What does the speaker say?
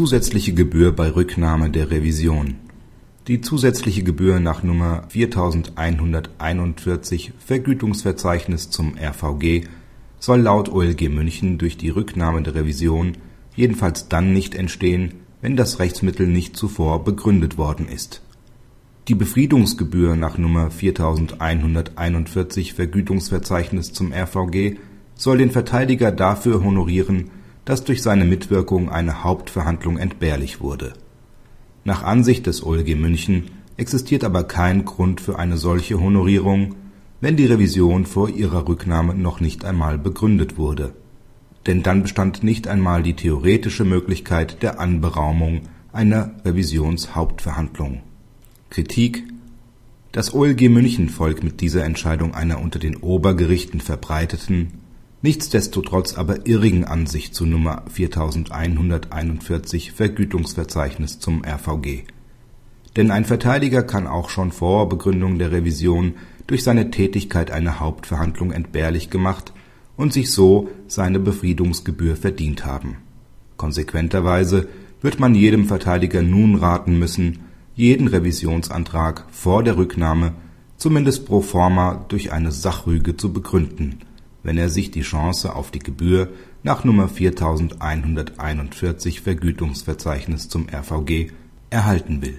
Zusätzliche Gebühr bei Rücknahme der Revision Die zusätzliche Gebühr nach Nummer 4141 Vergütungsverzeichnis zum RVG soll laut OLG München durch die Rücknahme der Revision jedenfalls dann nicht entstehen, wenn das Rechtsmittel nicht zuvor begründet worden ist. Die Befriedungsgebühr nach Nummer 4141 Vergütungsverzeichnis zum RVG soll den Verteidiger dafür honorieren dass durch seine Mitwirkung eine Hauptverhandlung entbehrlich wurde. Nach Ansicht des OLG München existiert aber kein Grund für eine solche Honorierung, wenn die Revision vor ihrer Rücknahme noch nicht einmal begründet wurde. Denn dann bestand nicht einmal die theoretische Möglichkeit der Anberaumung einer Revisionshauptverhandlung. Kritik Das OLG München folgt mit dieser Entscheidung einer unter den Obergerichten verbreiteten nichtsdestotrotz aber irrigen Ansicht zu Nummer 4141 Vergütungsverzeichnis zum RVG. Denn ein Verteidiger kann auch schon vor Begründung der Revision durch seine Tätigkeit eine Hauptverhandlung entbehrlich gemacht und sich so seine Befriedungsgebühr verdient haben. Konsequenterweise wird man jedem Verteidiger nun raten müssen, jeden Revisionsantrag vor der Rücknahme zumindest pro forma durch eine Sachrüge zu begründen wenn er sich die Chance auf die Gebühr nach Nummer 4141 Vergütungsverzeichnis zum RVG erhalten will